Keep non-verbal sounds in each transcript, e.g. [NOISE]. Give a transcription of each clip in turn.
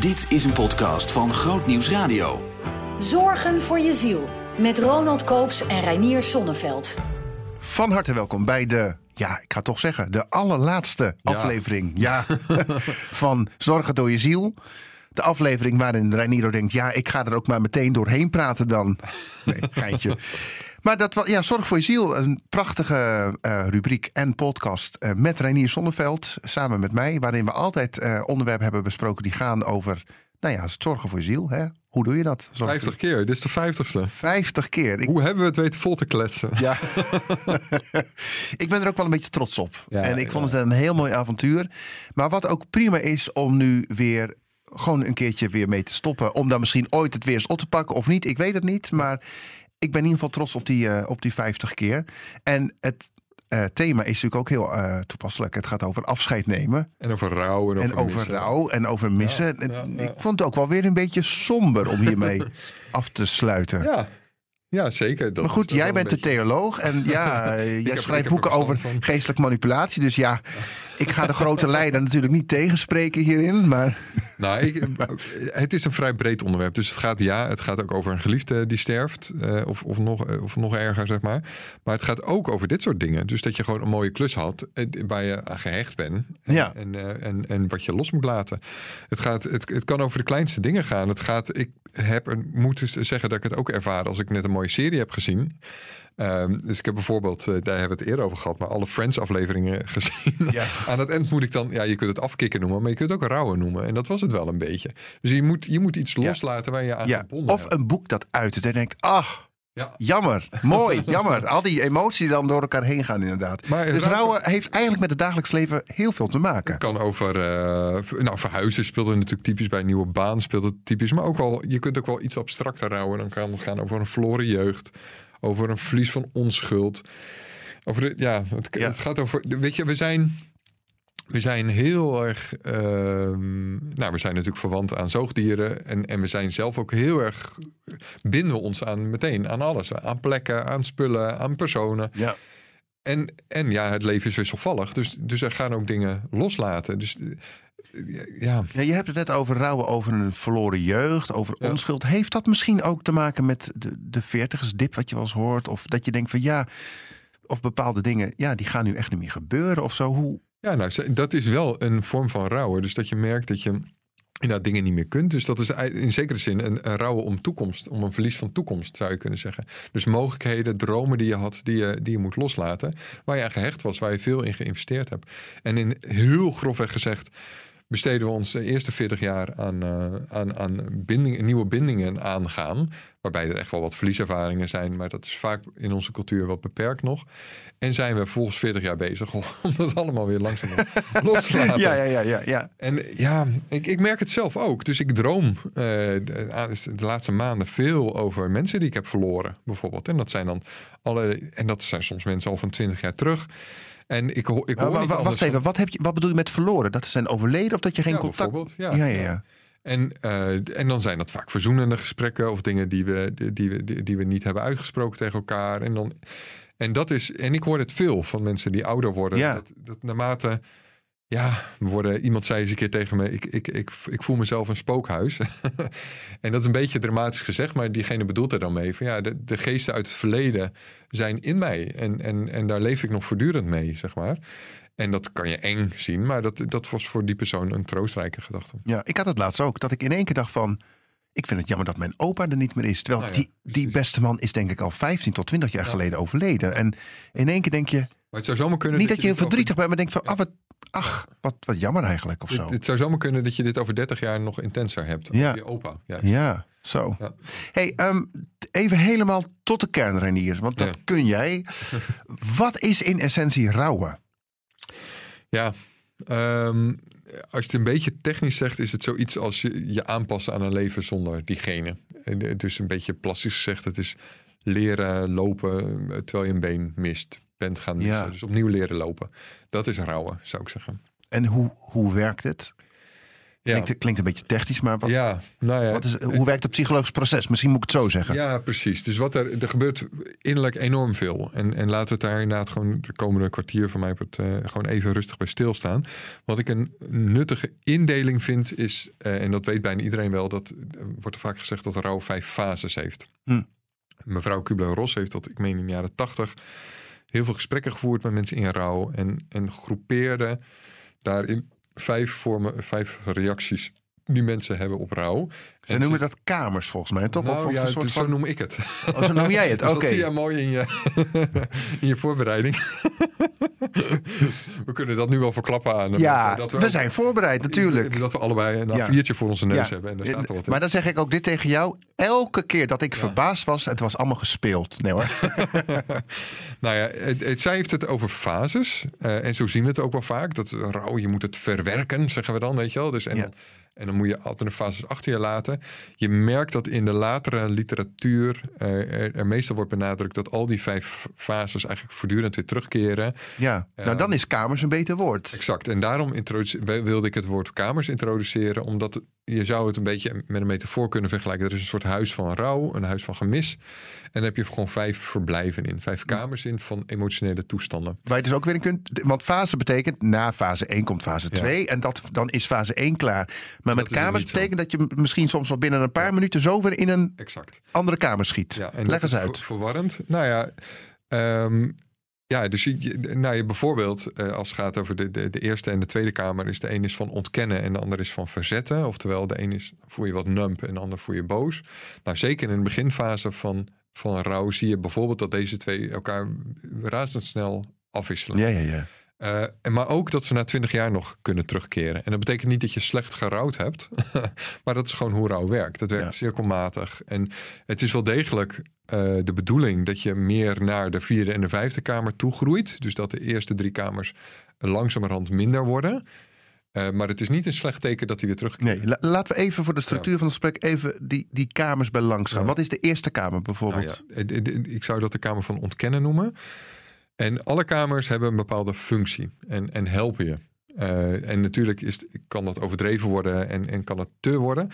Dit is een podcast van Groot Nieuws Radio. Zorgen voor je ziel. Met Ronald Koops en Reinier Sonneveld. Van harte welkom bij de, ja, ik ga toch zeggen, de allerlaatste aflevering ja. [LAUGHS] [LAUGHS] van Zorgen door je ziel. De aflevering waarin Reiniero denkt, ja, ik ga er ook maar meteen doorheen praten dan. Nee, geintje. Maar dat ja, Zorg voor je ziel, een prachtige uh, rubriek en podcast uh, met Reinier Sonneveld, samen met mij, waarin we altijd uh, onderwerpen hebben besproken die gaan over, nou ja, het zorgen voor je ziel. Hè? Hoe doe je dat? Zorg 50 keer, dit is de vijftigste. 50 keer. Ik... Hoe hebben we het weten vol te kletsen? Ja. [LAUGHS] [LAUGHS] ik ben er ook wel een beetje trots op. Ja, en ik vond het een heel mooi avontuur. Maar wat ook prima is om nu weer gewoon een keertje weer mee te stoppen. Om dan misschien ooit het weer eens op te pakken of niet. Ik weet het niet. Maar ik ben in ieder geval trots op die, uh, op die 50 keer. En het uh, thema is natuurlijk ook heel uh, toepasselijk. Het gaat over afscheid nemen. En over rouw. En over, en over missen. rouw en over missen. Ja, ja, ja. Ik vond het ook wel weer een beetje somber om hiermee [LAUGHS] af te sluiten. Ja, ja, zeker. Dat maar goed, jij bent de theoloog en ja, [LAUGHS] jij schrijft boeken over van. geestelijke manipulatie. Dus ja, ik ga de grote leider natuurlijk niet tegenspreken hierin. Maar... Nou, ik, het is een vrij breed onderwerp. Dus het gaat, ja, het gaat ook over een geliefde die sterft. Uh, of, of, nog, of nog erger, zeg maar. Maar het gaat ook over dit soort dingen. Dus dat je gewoon een mooie klus had waar je aan gehecht bent. En, ja. en, uh, en, en wat je los moet laten. Het, gaat, het, het kan over de kleinste dingen gaan. Het gaat, ik heb moeten zeggen dat ik het ook ervaar als ik net een mooie serie heb gezien. Um, dus ik heb bijvoorbeeld, uh, daar hebben we het eerder over gehad, maar alle Friends-afleveringen [LAUGHS] gezien. Ja. Aan het eind moet ik dan, ja, je kunt het afkicken noemen, maar je kunt het ook rouwen noemen. En dat was het wel een beetje. Dus je moet, je moet iets loslaten waar je aan ja. gebonden Of een boek dat uit en denkt, ach, ja. Jammer, mooi, [LAUGHS] jammer. Al die emoties die dan door elkaar heen gaan inderdaad. Maar dus rouwen heeft eigenlijk met het dagelijks leven heel veel te maken. Het kan over, uh, nou verhuizen speelt er natuurlijk typisch bij een nieuwe baan speelt het typisch. Maar ook wel, je kunt ook wel iets abstracter rouwen. Dan kan het gaan over een verloren jeugd over een verlies van onschuld. Over de, ja, het, ja. het gaat over. Weet je, we zijn. We zijn heel erg. Uh, nou, we zijn natuurlijk verwant aan zoogdieren. En, en we zijn zelf ook heel erg. binden we ons aan meteen aan alles. Aan plekken, aan spullen, aan personen. Ja. En, en ja, het leven is wisselvallig. Dus, dus er gaan ook dingen loslaten. Dus ja. ja. Je hebt het net over rouwen over een verloren jeugd, over ja. onschuld. Heeft dat misschien ook te maken met de, de veertigersdip wat je wel eens hoort? Of dat je denkt van ja, of bepaalde dingen, ja, die gaan nu echt niet meer gebeuren of zo. Hoe... Ja, nou, dat is wel een vorm van rouwen. Dus dat je merkt dat je inderdaad dingen niet meer kunt. Dus dat is in zekere zin een, een rouwen om toekomst, om een verlies van toekomst, zou je kunnen zeggen. Dus mogelijkheden, dromen die je had, die je, die je moet loslaten, waar je aan gehecht was, waar je veel in geïnvesteerd hebt. En in heel grofweg gezegd, besteden we ons de eerste 40 jaar aan, uh, aan, aan binding, nieuwe bindingen aangaan. Waarbij er echt wel wat verlieservaringen zijn, maar dat is vaak in onze cultuur wat beperkt nog. En zijn we volgens 40 jaar bezig [LAUGHS] om dat allemaal weer langzaam [LAUGHS] los te laten. Ja, ja, ja, ja, ja. En ja, ik, ik merk het zelf ook. Dus ik droom uh, de, de, laatste maanden veel over mensen die ik heb verloren, bijvoorbeeld. En dat zijn dan alle. En dat zijn soms mensen al van 20 jaar terug. En ik, hoor, ik hoor nou, wacht even, wat, heb je, wat bedoel je met verloren? Dat ze zijn overleden of dat je geen ja, contact... Bijvoorbeeld, ja. ja, ja, En, uh, en dan zijn dat vaak verzoenende gesprekken of dingen die we, die, we, die, we niet hebben uitgesproken tegen elkaar. En, dan, en, dat is, en ik hoor het veel van mensen die ouder worden. Ja. Dat, dat naarmate ja, we worden, iemand zei eens een keer tegen me: ik, ik, ik, ik voel mezelf een spookhuis. [LAUGHS] en dat is een beetje dramatisch gezegd, maar diegene bedoelt er dan mee: van ja, de, de geesten uit het verleden zijn in mij. En, en, en daar leef ik nog voortdurend mee, zeg maar. En dat kan je eng zien, maar dat, dat was voor die persoon een troostrijke gedachte. Ja, ik had het laatst ook, dat ik in één keer dacht van... ik vind het jammer dat mijn opa er niet meer is. Terwijl Nou ja, die, die beste man is denk ik al 15 tot 20 jaar Ja. geleden overleden. En in één keer denk je, Maar het zou zomaar kunnen. niet dat je heel over- verdrietig bent... maar denk van, ah, wat, ach, wat, wat jammer eigenlijk of zo. Het, het zou zomaar kunnen dat je dit over 30 jaar nog intenser hebt. Ja. Je opa. Ja. Ja, zo. Ja. Hey, ehm, even helemaal tot de kern, Renier. Want dat Ja. kun jij. [LAUGHS] Wat is in essentie rouwen? Ja, ehm, als je het een beetje technisch zegt, is het zoiets als je je aanpassen aan een leven zonder diegene. En, eh, Dus een beetje plastisch gezegd, het is leren lopen eh, terwijl je een been mist, bent gaan missen. Ja. Dus opnieuw leren lopen. Dat is rouwen, zou ik zeggen. En hoe, hoe werkt het? Klinkt, klinkt een beetje technisch, maar wat, ja, nou ja, wat is, hoe werkt het psychologisch proces? Misschien moet ik het zo zeggen. Ja, precies. Dus wat er, er gebeurt innerlijk enorm veel. En, en laten we het daar inderdaad gewoon de komende kwartier van mij het, uh, gewoon even rustig bij stilstaan. Wat ik een nuttige indeling vind is, uh, en dat weet bijna iedereen wel, dat uh, wordt er vaak gezegd dat rouw vijf fases heeft. Hm. Mevrouw Kubler-Ross heeft dat, ik meen in de jaren tachtig, heel veel gesprekken gevoerd met mensen in rouw en, en groepeerde daarin vijf vormen, vijf reacties die mensen hebben op rouw. Ze en noemen dat kamers volgens mij, toch? Nou, of, of ja, een soort dus van... zo noem ik het. Oh, zo noem jij het, [LAUGHS] Dus oké. dat zie je mooi in je, [LAUGHS] in je voorbereiding. [LAUGHS] we kunnen dat nu wel verklappen aan de Ja, mensen, dat we, ook- zijn voorbereid natuurlijk. Dat we allebei een Ja. A4'tje voor onze neus Ja. hebben. En daar staat er wat in. Maar dan zeg ik ook dit tegen jou. Elke keer dat ik verbaasd was, het was allemaal gespeeld. Nee hoor. Nou ja, het, het- zij heeft het over fases. eh, en zo zien we het ook wel vaak. Dat rouw, je moet het verwerken, zeggen we dan, weet je wel. Dus, en, dan, en dan moet je altijd de fases achter je laten. Je merkt dat in de latere literatuur eh, er, er meestal wordt benadrukt... dat al die vijf fases eigenlijk voortdurend weer terugkeren. Ja, nou dan is kamers een beter woord. Exact. En daarom wilde ik het woord kamers introduceren. Omdat je zou het een beetje met een metafoor kunnen vergelijken. Er is een soort huis van rouw, een huis van gemis. En daar heb je gewoon vijf verblijven in. Vijf kamers in van emotionele toestanden. Waar je dus ook weer in kunt. Want fase betekent na fase 1 komt fase 2. En dat, dan is fase 1 klaar. Maar met er kamers betekent dat je misschien soms wel binnen een paar minuten zo weer in een Exact. andere kamer schiet. Ja, en Leg dat eens is uit. ver- verwarrend. Nou ja, ehm, ja dus je, nou je bijvoorbeeld eh, als het gaat over de, de, de eerste en de tweede kamer... is de een is van ontkennen en de ander is van verzetten. Oftewel, de een is voel je wat nump en de ander voel je boos. Nou, zeker in de beginfase van, van rouw zie je bijvoorbeeld... dat deze twee elkaar razendsnel afwisselen. Ja, ja, ja. Eh, en maar ook dat ze na twintig jaar nog kunnen terugkeren. En dat betekent niet dat je slecht gerouwd hebt. [LAUGHS] maar dat is gewoon hoe rouw werkt. Dat werkt Ja. cirkelmatig. En het is wel degelijk eh, de bedoeling dat je meer naar de vierde en de vijfde kamer toe groeit. Dus dat de eerste drie kamers langzamerhand minder worden. Eh, maar het is niet een slecht teken dat die weer terugkeren. Nee, la- laten we even voor de structuur van het gesprek even die, die kamers bij langs gaan. Ja. Wat is de eerste kamer bijvoorbeeld? Nou ja, ik zou dat de kamer van ontkennen noemen. En alle kamers hebben een bepaalde functie en, en helpen je. Eh, en natuurlijk is, kan dat overdreven worden en, en kan het te worden.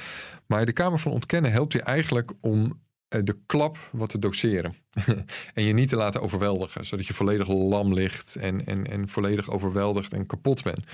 Maar de kamer van ontkennen helpt je eigenlijk om de klap wat te doseren. [LAUGHS] en je niet te laten overweldigen, zodat je volledig lam ligt en, en, en volledig overweldigd en kapot bent.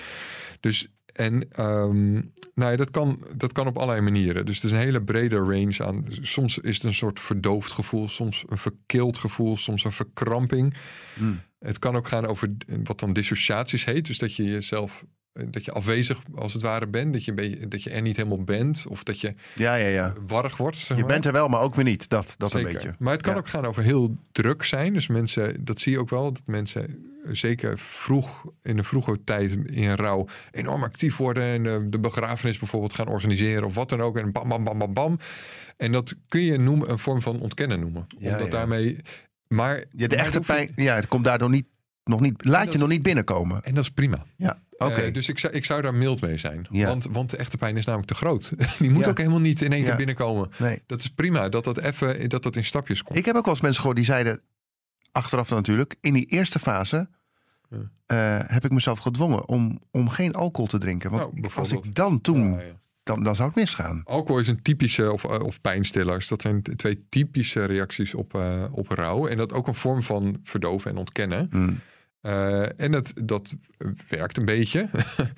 Dus en ehm, nou ja, dat, kan, dat kan op allerlei manieren. Dus het is een hele brede range aan. Soms is het een soort verdoofd gevoel, soms een verkild gevoel, soms een verkramping. Hmm. Het kan ook gaan over wat dan dissociaties heet. Dus dat je jezelf, dat je afwezig als het ware bent. Dat je, een beetje, dat je er niet helemaal bent. Of dat je Ja, ja, ja. warrig wordt. zeg Je bent er wel, maar ook weer niet. Dat, dat een beetje. Maar het kan Ja. ook gaan over heel druk zijn. Dus mensen, dat zie je ook wel, dat mensen eh, zeker vroeg in de vroege tijd in rouw enorm actief worden en de, de begrafenis bijvoorbeeld gaan organiseren of wat dan ook. En bam, bam, bam, bam, bam. En dat kun je noemen een vorm van ontkennen noemen. Ja, Omdat ja. daarmee. Maar Ja, de echte je- pijn, ja, het komt daardoor niet, nog niet, laat dat je nog niet binnenkomen. En dat is prima. Ja, oké. Eh, dus ik zou, ik zou daar mild mee zijn. Ja. Want, want de echte pijn is namelijk te groot. [LAUGHS] Die moet Ja. ook helemaal niet in één keer binnenkomen. nee. Dat is prima dat dat even dat dat in stapjes komt. Ik heb ook wel eens mensen gehoord die zeiden, achteraf dan natuurlijk, in die eerste fase eh, heb ik mezelf gedwongen om, om geen alcohol te drinken. Want Nou, als ik dan toen, dan, dan zou het misgaan. Alcohol is een typische, of, eh, of pijnstillers, dat zijn twee typische reacties op, op rouw. En dat ook een vorm van verdoven en ontkennen. Hmm. Eh, en dat, dat werkt een beetje. [LAUGHS]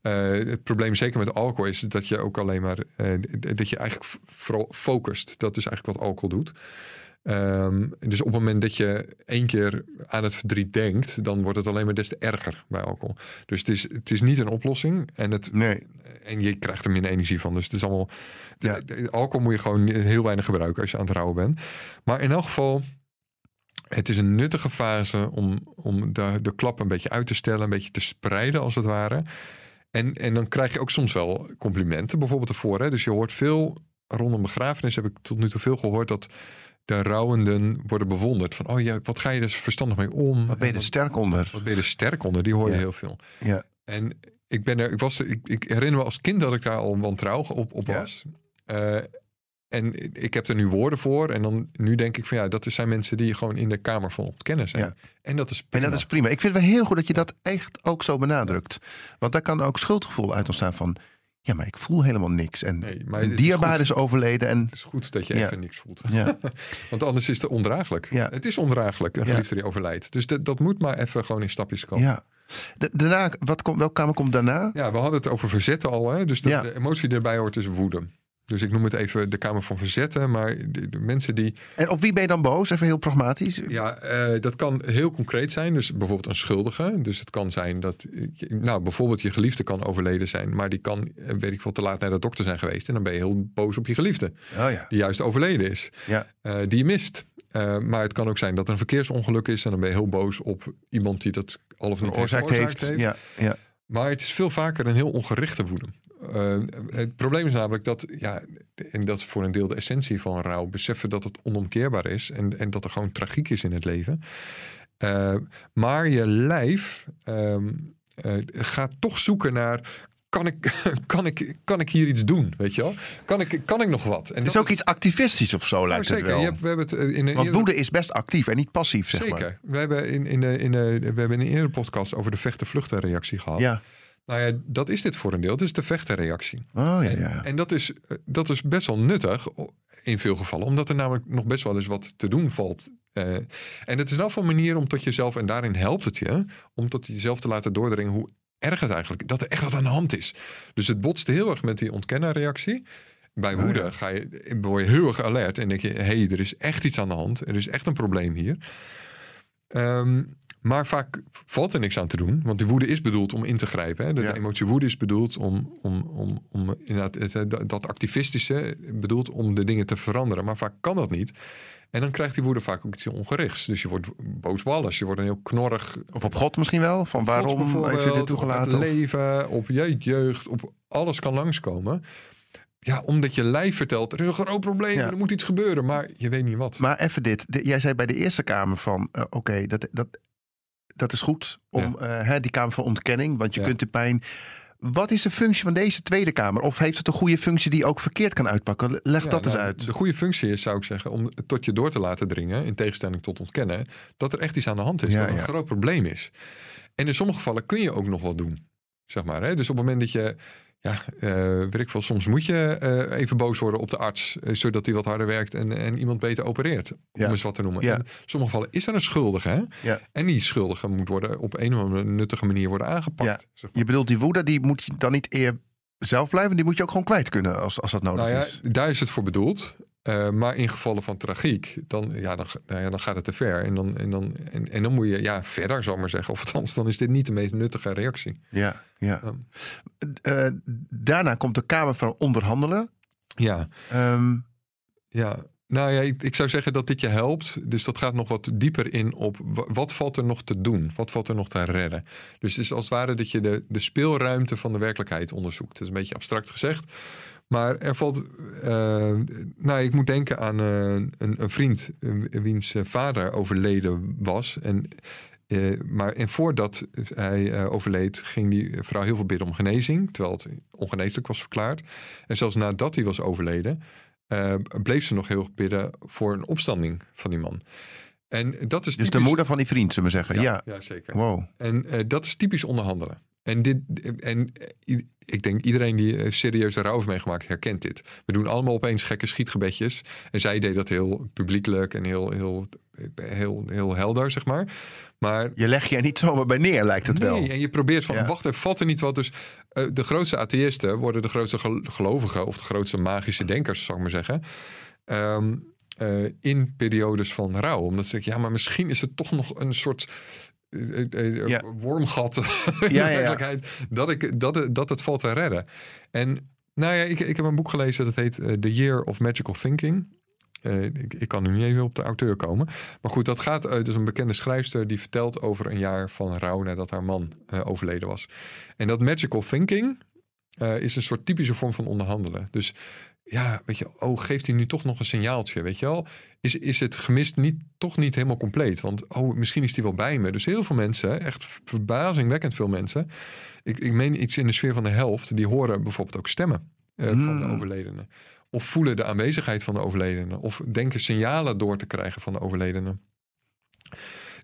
Eh, het probleem zeker met alcohol is dat je ook alleen maar, eh, dat je eigenlijk vooral focust. Dat is eigenlijk wat alcohol doet. Ehm, dus op het moment dat je één keer aan het verdriet denkt, dan wordt het alleen maar des te erger bij alcohol. Dus het is, het is niet een oplossing. En het, Nee, en je krijgt er minder energie van. Dus het is allemaal. Ja. alcohol moet je gewoon heel weinig gebruiken als je aan het rouwen bent. Maar in elk geval. Het is een nuttige fase om, om de, de klap een beetje uit te stellen, een beetje te spreiden als het ware. En, en dan krijg je ook soms wel complimenten, bijvoorbeeld ervoor. Hè? Dus je hoort veel, rondom begrafenis heb ik tot nu toe veel gehoord dat de rouwenden worden bewonderd. Van, oh ja, wat ga je dus verstandig mee om? wat ben je er sterk onder? wat ben je er sterk onder? Die hoor je Ja. heel veel. Ja. En ik ben er, ik was, ik, ik herinner me als kind dat ik daar al wantrouwig op, op Ja. was. En ik heb er nu woorden voor. En dan nu denk ik van ja, dat zijn mensen die gewoon in de kamer van ontkennen zijn. Ja. En dat is En prima. dat is prima. Ik vind het wel heel goed dat je dat echt ook zo benadrukt. Want daar kan ook schuldgevoel uit ontstaan van... ja, maar ik voel helemaal niks. En Nee, een is dierbaar is overleden. En Het is goed dat je Ja. even niks voelt. ja, [LAUGHS] Want anders is het ondraaglijk. Ja. Het is ondraaglijk, een geliefde die overlijdt. Dus dat, dat moet maar even gewoon in stapjes komen. ja. Da- Daarna, wat komt, welke kamer komt daarna? Ja, we hadden het over verzetten al. Hè? Dus de emotie die erbij hoort is woede. Dus ik noem het even de kamer van verzetten. Maar de, de mensen die... En op wie ben je dan boos? Even heel pragmatisch. Ja, eh, dat kan heel concreet zijn. Dus bijvoorbeeld een schuldige. Dus het kan zijn dat... eh, Nou, bijvoorbeeld je geliefde kan overleden zijn. Maar die kan, eh, weet ik veel, te laat naar de dokter zijn geweest. En dan ben je heel boos op je geliefde. Oh ja. Die juist overleden is. Ja. die je mist. Maar het kan ook zijn dat er een verkeersongeluk is. En dan ben je heel boos op iemand die dat al of niet veroorzaakt heeft. Ja, ja. Maar het is veel vaker een heel ongerichte woede. Eh, het probleem is namelijk dat, ja, en dat is voor een deel de essentie van rouw, beseffen dat het onomkeerbaar is en, en dat er gewoon tragiek is in het leven. Eh, maar je lijf eh, gaat toch zoeken naar. Kan ik, [LAUGHS] kan, ik, kan ik hier iets doen? Weet je wel? Kan ik, kan ik nog wat? En Het is ook iets activistisch of zo, lijkt zeker. het wel. Je hebt, we hebben het in een Want woede is best actief en niet passief, zeg Zeker. maar. We hebben in, in, de, in, de, we hebben in een eerdere podcast over de vechten-vluchten-reactie gehad. Ja. Nou ja, dat is dit voor een deel. Het is de vechtenreactie. Oh ja, En, ja. en dat, is, eh, dat is best wel nuttig in veel gevallen, omdat er namelijk nog best wel eens wat te doen valt. Eh, en het is wel een manier om tot jezelf, en daarin helpt het je, om tot jezelf te laten doordringen hoe erg het eigenlijk dat er echt wat aan de hand is. Dus het botst heel erg met die ontkennerreactie. Bij Oh, woede ja. ga je, word je heel erg alert en denk je: hé, hey, er is echt iets aan de hand. Er is echt een probleem hier. Ehm, maar vaak valt er niks aan te doen, want die woede is bedoeld om in te grijpen. Hè? De, Ja. de emotie woede is bedoeld om, om, om, om inderdaad, dat- activistische bedoeld om de dingen te veranderen. Maar vaak kan dat niet. En dan krijgt die woede vaak ook iets ongerichts. Dus je wordt boos op alles. Je wordt een heel knorrig. Of op God misschien wel? Van waarom heeft u dit Op toegelaten? het Of- leven, op je jeugd, op alles kan langskomen. Ja, omdat je lijf vertelt, er is een groot probleem, Ja. er moet iets gebeuren, maar je weet niet wat. Maar even dit. Jij zei bij de Eerste Kamer van... eh, Oké, dat, dat, dat is goed om eh, hè, die Kamer van Ontkenning. Want je Ja. kunt de pijn... Wat is de functie van deze Tweede Kamer? Of heeft het een goede functie die ook verkeerd kan uitpakken? Leg Ja, dat eens nou, uit. De goede functie is, zou ik zeggen, om het tot je door te laten dringen, in tegenstelling tot ontkennen, dat er echt iets aan de hand is, Ja, dat er een ja. groot probleem is. En in sommige gevallen kun je ook nog wat doen, zeg maar. Hè? Dus op het moment dat je, ja, weet ik veel, soms moet je eh, even boos worden op de arts, eh, zodat hij wat harder werkt en, en iemand beter opereert, om eens wat te noemen. Ja. In sommige gevallen is er een schuldige, hè? Ja. En die schuldige moet worden op een of andere nuttige manier worden aangepakt. Ja. zeg maar. Je bedoelt die woede, die moet je dan niet eer zelf blijven. Die moet je ook gewoon kwijt kunnen als, als dat nodig Nou ja, is. daar is het voor bedoeld. Eh, maar in gevallen van tragiek, dan, ja, dan, nou ja, dan gaat het te ver. En dan, en, dan, en, en dan moet je ja, verder, zal ik maar zeggen. Of althans, dan is dit niet de meest nuttige reactie. Ja, ja. Ja. Eh, daarna komt de Kamer van Onderhandelen. Ja, Ehm, ja. Nou ja, ik, ik zou zeggen dat dit je helpt. Dus dat gaat nog wat dieper in op wa- wat valt er nog te doen? Wat valt er nog te redden? Dus het is als het ware dat je de, de speelruimte van de werkelijkheid onderzoekt. Dat is een beetje abstract gezegd. Maar er valt. eh, nou, ik moet denken aan eh, een, een vriend. eh, wiens vader overleden was. En, maar en voordat hij overleed, ging die vrouw heel veel bidden om genezing. Terwijl het ongeneeslijk was verklaard. En zelfs nadat hij was overleden. bleef ze nog heel erg bidden voor een opstanding van die man. En dat is dus de moeder van die vriend, zullen we zeggen. Ja. Ja, ja zeker. Wow. En dat is typisch onderhandelen. En, dit, en eh, ik denk iedereen die eh, serieus rouw heeft meegemaakt, herkent dit. We doen allemaal opeens gekke schietgebedjes. En zij deed dat heel publiekelijk en heel, heel, heel, heel helder, zeg maar. Maar Je legt je er niet zomaar bij neer, lijkt het nee, wel. en je probeert van, Ja. wacht even, valt er niet wat? Dus eh, de grootste atheïsten worden de grootste gel- gelovigen... of de grootste magische denkers, zou ik maar zeggen... Ehm, eh, in periodes van rouw. Omdat ze denken, ja, maar misschien is het toch nog een soort... eh, eh, eh, Ja. wormgat [LAUGHS] in Ja, werkelijkheid... Dat, ik, dat, het- dat het valt te redden. En nou ja, ik, ik heb een boek gelezen... dat heet eh, The Year of Magical Thinking... Eh, ik, ik kan nu niet even op de auteur komen. Maar goed, dat gaat uit dus een bekende schrijfster die vertelt over een jaar van rouw nadat haar man eh, overleden was. En dat magical thinking eh, is een soort typische vorm van onderhandelen. Dus ja, weet je, oh, geeft hij nu toch nog een signaaltje, weet je wel? Is, is het gemist niet, toch niet helemaal compleet? Want oh, misschien is die wel bij me. Dus heel veel mensen, echt verbazingwekkend veel mensen. Ik, ik meen iets in de sfeer van de helft, die horen bijvoorbeeld ook stemmen eh, van de Hmm. overledene. Of voelen de aanwezigheid van de overledene. Of denken signalen door te krijgen van de overledene.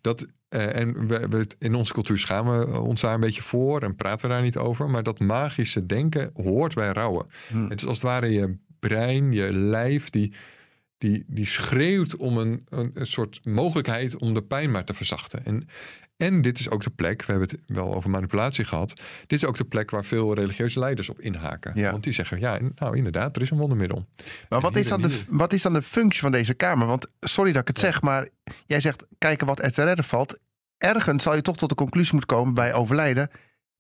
Dat, eh, en we, we, in onze cultuur schamen we ons daar een beetje voor en praten we daar niet over. Maar dat magische denken hoort bij rouwen. Hm. Het is als het ware je brein, je lijf, die, die, die schreeuwt om een, een, een soort mogelijkheid om de pijn maar te verzachten. En, en dit is ook de plek, we hebben het wel over manipulatie gehad. Dit is ook de plek waar veel religieuze leiders op inhaken. Ja. Want die zeggen, ja, nou inderdaad, er is een wondermiddel. Maar En wat is, dan de, wat is dan de functie van deze Kamer? Want sorry dat ik het zeg, maar jij zegt kijken wat er te redden valt. Ergens zal je toch tot de conclusie moeten komen bij overlijden.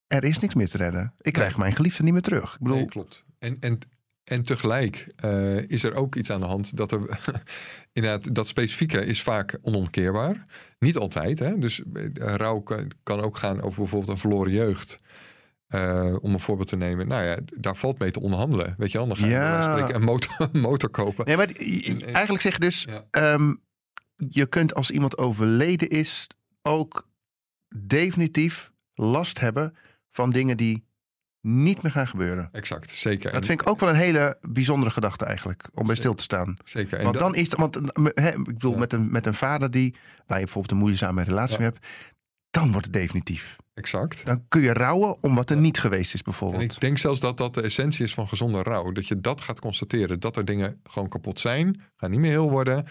Er is niks meer te redden. Ik krijg mijn geliefde niet meer terug. Ik bedoel, Nee, klopt. En, en, en tegelijk eh, is er ook iets aan de hand dat er [LAUGHS] inderdaad dat specifieke is vaak onomkeerbaar. Niet altijd. Hè? Dus eh, rouw kan, kan ook gaan over bijvoorbeeld een verloren jeugd. Eh, om een voorbeeld te nemen. Nou ja, daar valt mee te onderhandelen. Weet je wel, dan ga je Ja. een motor, [LAUGHS] motor kopen. nee, maar eigenlijk zeg je dus, Ja. ehm, je kunt als iemand overleden is ook definitief last hebben van dingen die niet meer gaan gebeuren. Exact, zeker. Dat vind ik ook wel een hele bijzondere gedachte eigenlijk, om bij stil te staan. Zeker. En Want dan is het, want hè, ik bedoel, Ja. met, een, met een vader die, waar je bijvoorbeeld een moeizame relatie Ja. mee hebt, dan wordt het definitief. Exact. Dan kun je rouwen om wat er niet geweest is, En bijvoorbeeld. ik denk zelfs dat dat de essentie is van gezonde rouw. Dat je dat gaat constateren. Dat er dingen gewoon kapot zijn. Gaan niet meer heel worden.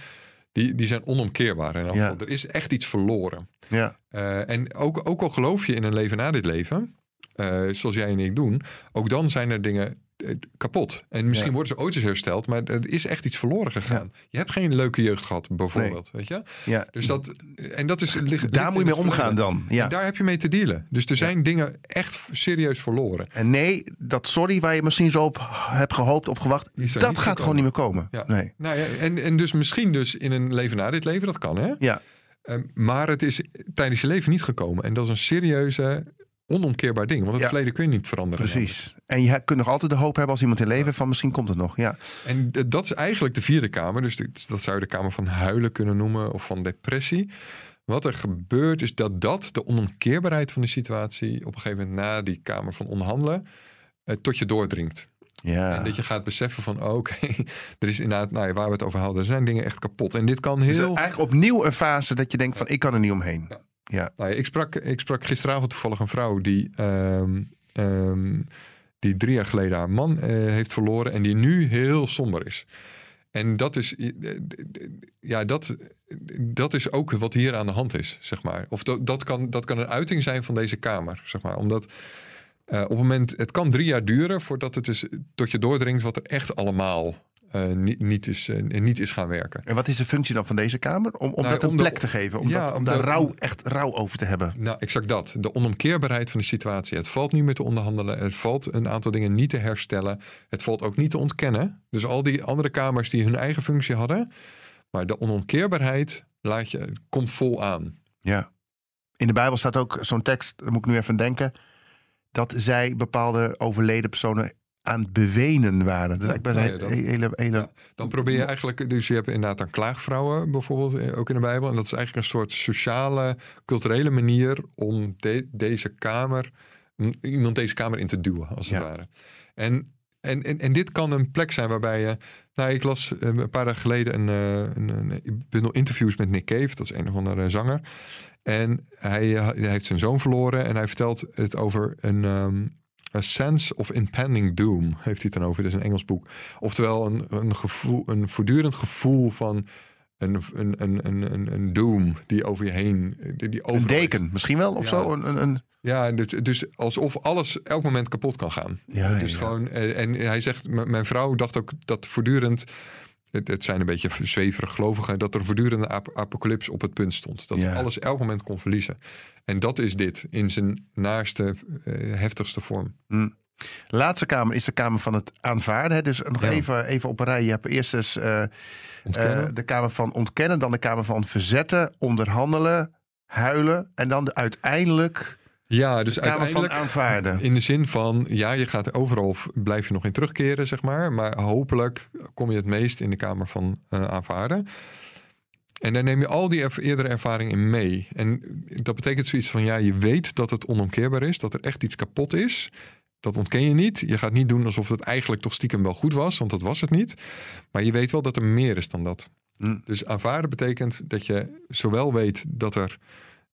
Die, die zijn onomkeerbaar. In Ja. Er is echt iets verloren. Ja, Eh, en ook, ook al geloof je in een leven na dit leven. Eh, zoals jij en ik doen. Ook dan zijn er dingen eh, kapot. En misschien Ja. worden ze ooit eens hersteld. Maar er is echt iets verloren gegaan. Je hebt geen leuke jeugd gehad bijvoorbeeld. Weet je? ja. Dus dat, en dat is, ligt, daar moet je mee omgaan dan. Ja. En daar heb je mee te dealen. Dus er zijn dingen echt serieus verloren. En nee, dat sorry waar je misschien zo op hebt gehoopt, op gewacht, dat gaat gekomen. gewoon niet meer komen. Nee. Nou en, en dus misschien dus in een leven na dit leven, dat kan hè. Ja, Ehm, maar het is tijdens je leven niet gekomen. En dat is een serieuze, onomkeerbaar ding. Want het Ja. verleden kun je niet veranderen. precies. En je kunt nog altijd de hoop hebben als iemand in leven van misschien komt het nog. Ja, En dat is eigenlijk de vierde kamer. Dus dat zou je de kamer van huilen kunnen noemen of van depressie. Wat er gebeurt is dat dat, de onomkeerbaarheid van de situatie, op een gegeven moment na die kamer van onderhandelen, eh, tot je doordringt. ja. En dat je gaat beseffen van, oh, oké, [LAUGHS] er is inderdaad, nou ja, waar we het over hadden, er zijn dingen echt kapot. En dit kan Dus heel... eigenlijk opnieuw een fase dat je denkt van ik kan er niet omheen. Ja. Ja, Nou ja, ik, sprak, ik sprak gisteravond toevallig een vrouw die, ehm, ehm, die drie jaar geleden haar man eh, heeft verloren en die nu heel somber is. En dat is, eh, ja, dat, dat is ook wat hier aan de hand is, zeg maar. Of dat, dat, kan, dat kan een uiting zijn van deze kamer, zeg maar. Omdat eh, op het moment, het kan drie jaar duren voordat het is, tot je doordringt wat er echt allemaal niet, niet, is, eh, niet is gaan werken. En wat is de functie dan van deze kamer? Om, om Nou, dat een de- plek te geven. Om, Ja, dat, om daar de- rouw, echt rouw over te hebben. Nou, exact dat. De onomkeerbaarheid van de situatie. Het valt niet meer te onderhandelen. Het valt een aantal dingen niet te herstellen. Het valt ook niet te ontkennen. Dus al die andere kamers die hun eigen functie hadden. Maar de onomkeerbaarheid laat je, komt vol aan. Ja. In de Bijbel staat ook zo'n tekst, daar moet ik nu even aan denken. Dat zij bepaalde overleden personen aan het bewenen waren. Dus Ja, ik ben nou ja, dat- hele, hele, Ja. Dan probeer je eigenlijk, dus je hebt inderdaad dan klaagvrouwen bijvoorbeeld eh, ook in de Bijbel. En dat is eigenlijk een soort sociale, culturele manier om de- deze kamer, om iemand deze kamer in te duwen, als het ware. En, en, en, en dit kan een plek zijn waarbij je, nou ik las eh, een paar dagen geleden een, eh, een, een bundel interviews met Nick Cave, dat is een of andere zanger. En hij, hij heeft zijn zoon verloren en hij vertelt het over een, ehm, A Sense of Impending Doom, heeft hij het dan over. Dat is een Engels boek. Oftewel een, een, gevoel, een voortdurend gevoel van een, een, een, een, een, doom die over je heen... Die, die een overal deken misschien wel of Ja. zo. Een, een, een, Ja, dus, dus alsof alles elk moment kapot kan gaan. Ja, dus ja. gewoon, eh, en hij zegt, mijn vrouw dacht ook dat voortdurend... Het, het zijn een beetje zweverig gelovigen... dat er voortdurende ap apocalyps op het punt stond. Dat Ja. alles elk moment kon verliezen. En dat is dit in zijn naaste, eh, heftigste vorm. laatste kamer is de kamer van het aanvaarden. Hè. Dus nog Ja. even, even op een rij. Je hebt eerst dus eh, eh, de kamer van ontkennen. Dan de kamer van verzetten, onderhandelen, huilen. En dan de, uiteindelijk ja, dus uiteindelijk... aanvaarden. In de zin van, ja, je gaat overal, blijf je nog in terugkeren, zeg maar. Maar hopelijk kom je het meest in de kamer van eh, aanvaarden. En daar neem je al die erv- eerdere ervaring in mee. En dat betekent zoiets van, ja, je weet dat het onomkeerbaar is. Dat er echt iets kapot is. Dat ontken je niet. Je gaat niet doen alsof het eigenlijk toch stiekem wel goed was. Want dat was het niet. Maar je weet wel dat er meer is dan dat. Mm. Dus aanvaarden betekent dat je zowel weet dat er,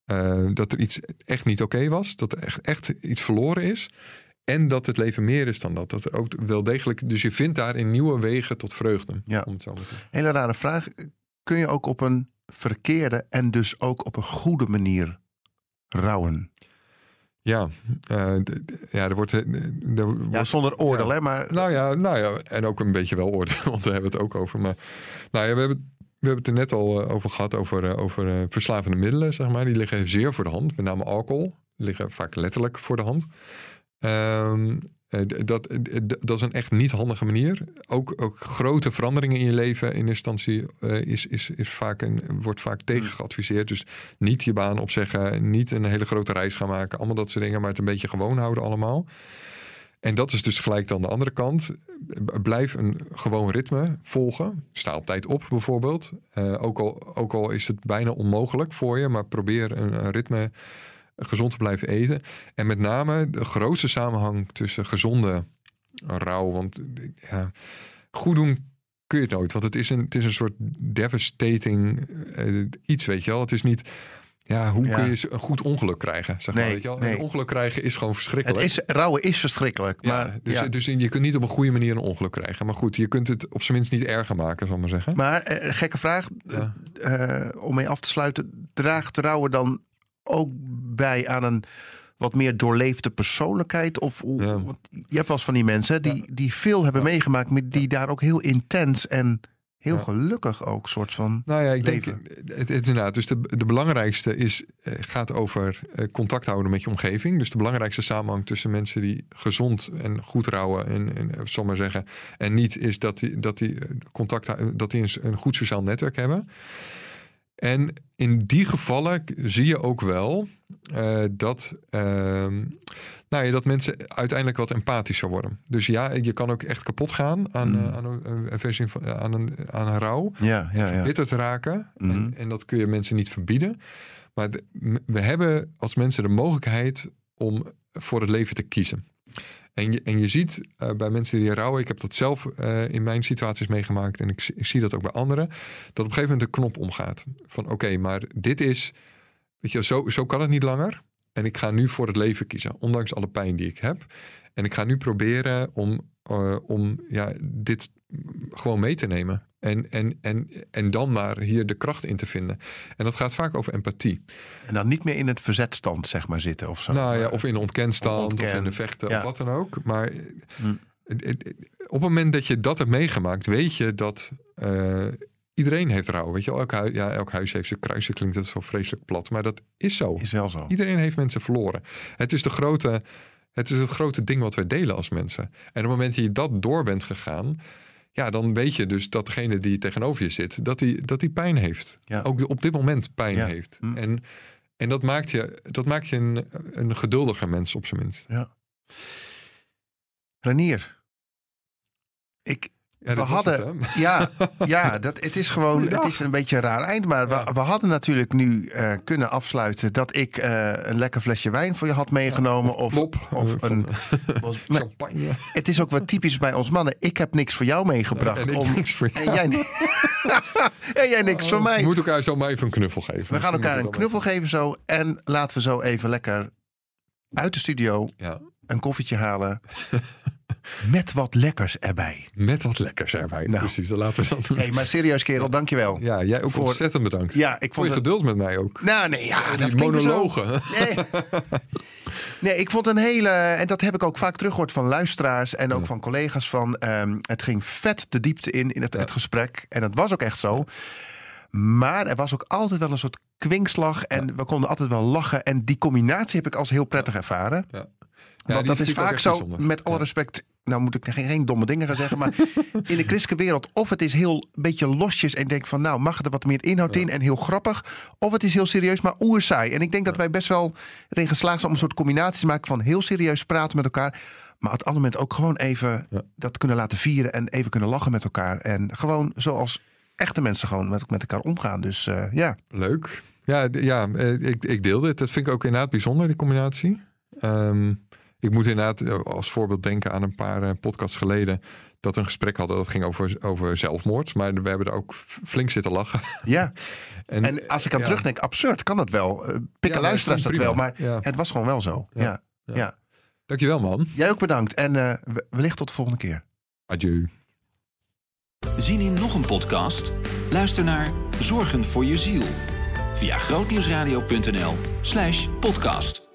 eh, dat er iets echt niet oké was, dat er echt, echt iets verloren is. En dat het leven meer is dan dat. Dat er ook wel degelijk. Dus je vindt daarin nieuwe wegen tot vreugde. Ja. Om het zo. Hele rare vraag. Kun je ook op een verkeerde en dus ook op een goede manier rouwen? Ja, eh, ja, er wordt. eh, Er wordt Ja, zonder oordeel, ja. hè? Maar Nou ja, nou ja, en ook een beetje wel oordeel, [LAUGHS] want daar hebben we het ook over. Maar nou ja, we hebben, we hebben het er net al eh, over gehad, over, eh, over eh, verslavende middelen, zeg maar. Die liggen zeer voor de hand, met name alcohol. Die liggen vaak letterlijk voor de hand. Ehm, eh, dat, dat is een echt niet handige manier. Ook, ook grote veranderingen in je leven in instantie is, is, is vaak een, wordt vaak tegen geadviseerd. Dus niet je baan opzeggen, niet een hele grote reis gaan maken. Allemaal dat soort dingen, maar het een beetje gewoon houden allemaal. En dat is dus gelijk dan de andere kant. Blijf een gewoon ritme volgen. Sta op tijd op bijvoorbeeld. Eh, ook, al, ook al is het bijna onmogelijk voor je, maar probeer een, een ritme gezond te blijven eten. En met name de grootste samenhang tussen gezonde rouw. Want ja, goed doen kun je het nooit. Want het is een, het is een soort devastating eh, iets, weet je wel. Het is niet... Ja, hoe Ja. kun je een goed ongeluk krijgen? Zeg maar, weet je wel? nee. Een ongeluk krijgen is gewoon verschrikkelijk. het is, rouwen is verschrikkelijk. Ja, Maar, dus, ja. dus je kunt niet op een goede manier een ongeluk krijgen. Maar goed, je kunt het op zijn minst niet erger maken, zal ik maar zeggen. maar eh, gekke vraag, Ja. eh, om mee af te sluiten. Draagt rouwen dan ook bij aan een wat meer doorleefde persoonlijkheid? Of want je hebt wel eens van die mensen die, die veel hebben meegemaakt, maar die daar ook heel intens en heel Ja. gelukkig ook soort van. Nou ja, ik denk, leven. het, het is inderdaad. Dus de, de belangrijkste is, eh, gaat over eh, contact houden met je omgeving. Dus de belangrijkste samenhang tussen mensen die gezond en goed rouwen, en, en eh, zal ik maar zeggen, en niet is dat die, dat die eh, contact dat die een, een goed sociaal netwerk hebben. En in die gevallen zie je ook wel eh, dat, ehm, nou ja, dat mensen uiteindelijk wat empathischer worden. Dus ja, je kan ook echt kapot gaan aan, Mm. eh, aan, een, van, aan, een, aan een rouw Ja, ja, ja. bitter te raken. En, en dat kun je mensen niet verbieden. Maar de- we hebben als mensen de mogelijkheid om voor het leven te kiezen. En je, en je ziet eh, bij mensen die rouwen, ik heb dat zelf eh, in mijn situaties meegemaakt en ik, ik zie dat ook bij anderen, dat op een gegeven moment de knop omgaat. Van oké, maar dit is, weet je, zo, zo kan het niet langer. En ik ga nu voor het leven kiezen, ondanks alle pijn die ik heb. En ik ga nu proberen om, eh, om ja, dit gewoon mee te nemen. En, en, en, en dan maar hier de kracht in te vinden. En dat gaat vaak over empathie. En dan niet meer in het verzetstand, zeg maar, zitten of zo. Nou ja, of in de ontkentstand, of, in de vechten, Ja. of wat dan ook. Maar Hm. het- het- op het moment dat je dat hebt meegemaakt, weet je dat eh, iedereen heeft rouw. Weet je, elk, hui- ja, elk huis heeft zijn kruisje, klinkt dat zo vreselijk plat. Maar dat is zo. Is wel zo. Iedereen heeft mensen verloren. Het is, de grote, het is het grote ding wat wij delen als mensen. En op het moment dat je dat door bent gegaan, ja, dan weet je dus dat degene die tegenover je zit, dat die, dat die pijn heeft. Ja. Ook op dit moment pijn Ja. heeft. Hm. En, en dat maakt je, dat maakt je een, een geduldiger mens op zijn minst. Renier. Ik, Ja, we hadden, het, [LAUGHS] ja, ja dat, het is gewoon, het is een beetje een raar eind. Maar Ja. we, we hadden natuurlijk nu eh, kunnen afsluiten dat ik eh, een lekker flesje wijn voor je had meegenomen. of, of eh, een, [LAUGHS] was- champagne. het is ook wat typisch bij ons mannen. Ik heb niks voor jou meegebracht. [LAUGHS] En om, niks voor jou. en, jij, en jij niks voor mij. We moeten elkaar zo maar even een knuffel geven. We gaan elkaar een knuffel geven zo. En laten we zo even lekker uit de studio een koffietje halen. Met wat lekkers erbij. met wat lekkers erbij. Nou. Precies, dat laten we dat doen. Hé, maar serieus kerel, dankjewel. Ja, jij ook Voor- ontzettend bedankt. Ja, ik Voor vond je het... geduld met mij ook. Nou, nee, ja, die dat zo. monologen. Nee. [LAUGHS] nee, ik vond een hele... En dat heb ik ook vaak teruggehoord van luisteraars... en ook Ja. van collega's van... ehm, het ging vet de diepte in, in het, Ja. het gesprek. En dat was ook echt zo. Maar er was ook altijd wel een soort kwinkslag... en we konden altijd wel lachen. En die combinatie heb ik als heel prettig ervaren. Ja. Want die dat is vaak zo, bijzonder. met alle respect... Nou moet ik geen, geen domme dingen gaan zeggen, maar in de christelijke wereld... of het is heel beetje losjes en denk van... nou, mag er wat meer inhoud Ja. in en heel grappig... of het is heel serieus, maar oerzaai. En ik denk dat wij best wel erin geslaagd zijn... om een soort combinatie te maken van heel serieus praten met elkaar... maar op het andere moment ook gewoon even Ja. dat kunnen laten vieren... en even kunnen lachen met elkaar. En gewoon zoals echte mensen gewoon met, met elkaar omgaan. Dus eh, ja, Leuk. Ja, ja eh, ik, ik deel dit. Dat vind ik ook inderdaad bijzonder, die combinatie. Ehm, Ik moet inderdaad eh, als voorbeeld denken aan een paar uh, podcasts geleden. Dat we een gesprek hadden dat ging over, over zelfmoord. Maar we hebben er ook flink zitten lachen. Ja. [LAUGHS] en, en, als ik aan ja. terugdenk, absurd kan dat wel. Uh, pikken ja, luisteraars dat wel. Maar het was gewoon wel zo. Ja. Ja. Dankjewel man. Jij ook bedankt. En uh, wellicht tot de volgende keer. Adieu. Zien in nog een podcast? Luister naar Zorgen voor je ziel. Via grootnieuwsradio.nl slash podcast.